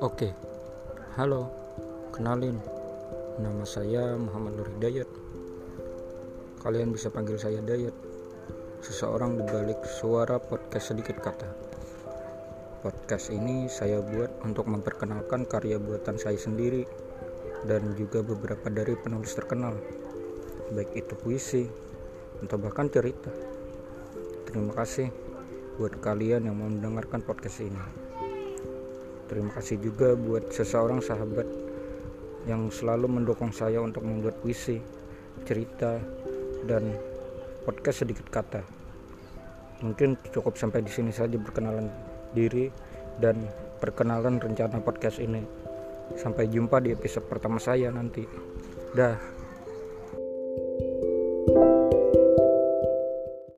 Oke, halo, kenalin, nama saya Muhammad Nur Hidayat. Kalian bisa panggil saya Dayat, seseorang di balik suara podcast sedikit kata. Podcast ini saya buat untuk memperkenalkan karya buatan saya sendiri dan juga beberapa dari penulis terkenal, baik itu puisi atau bahkan cerita. Terima kasih buat kalian yang mau mendengarkan podcast ini. Terima kasih juga buat seseorang sahabat yang selalu mendukung saya untuk membuat puisi, cerita, dan podcast sedikit kata. Mungkin cukup sampai di sini saja perkenalan diri dan perkenalan rencana podcast ini. Sampai jumpa di episode pertama saya nanti. Dah.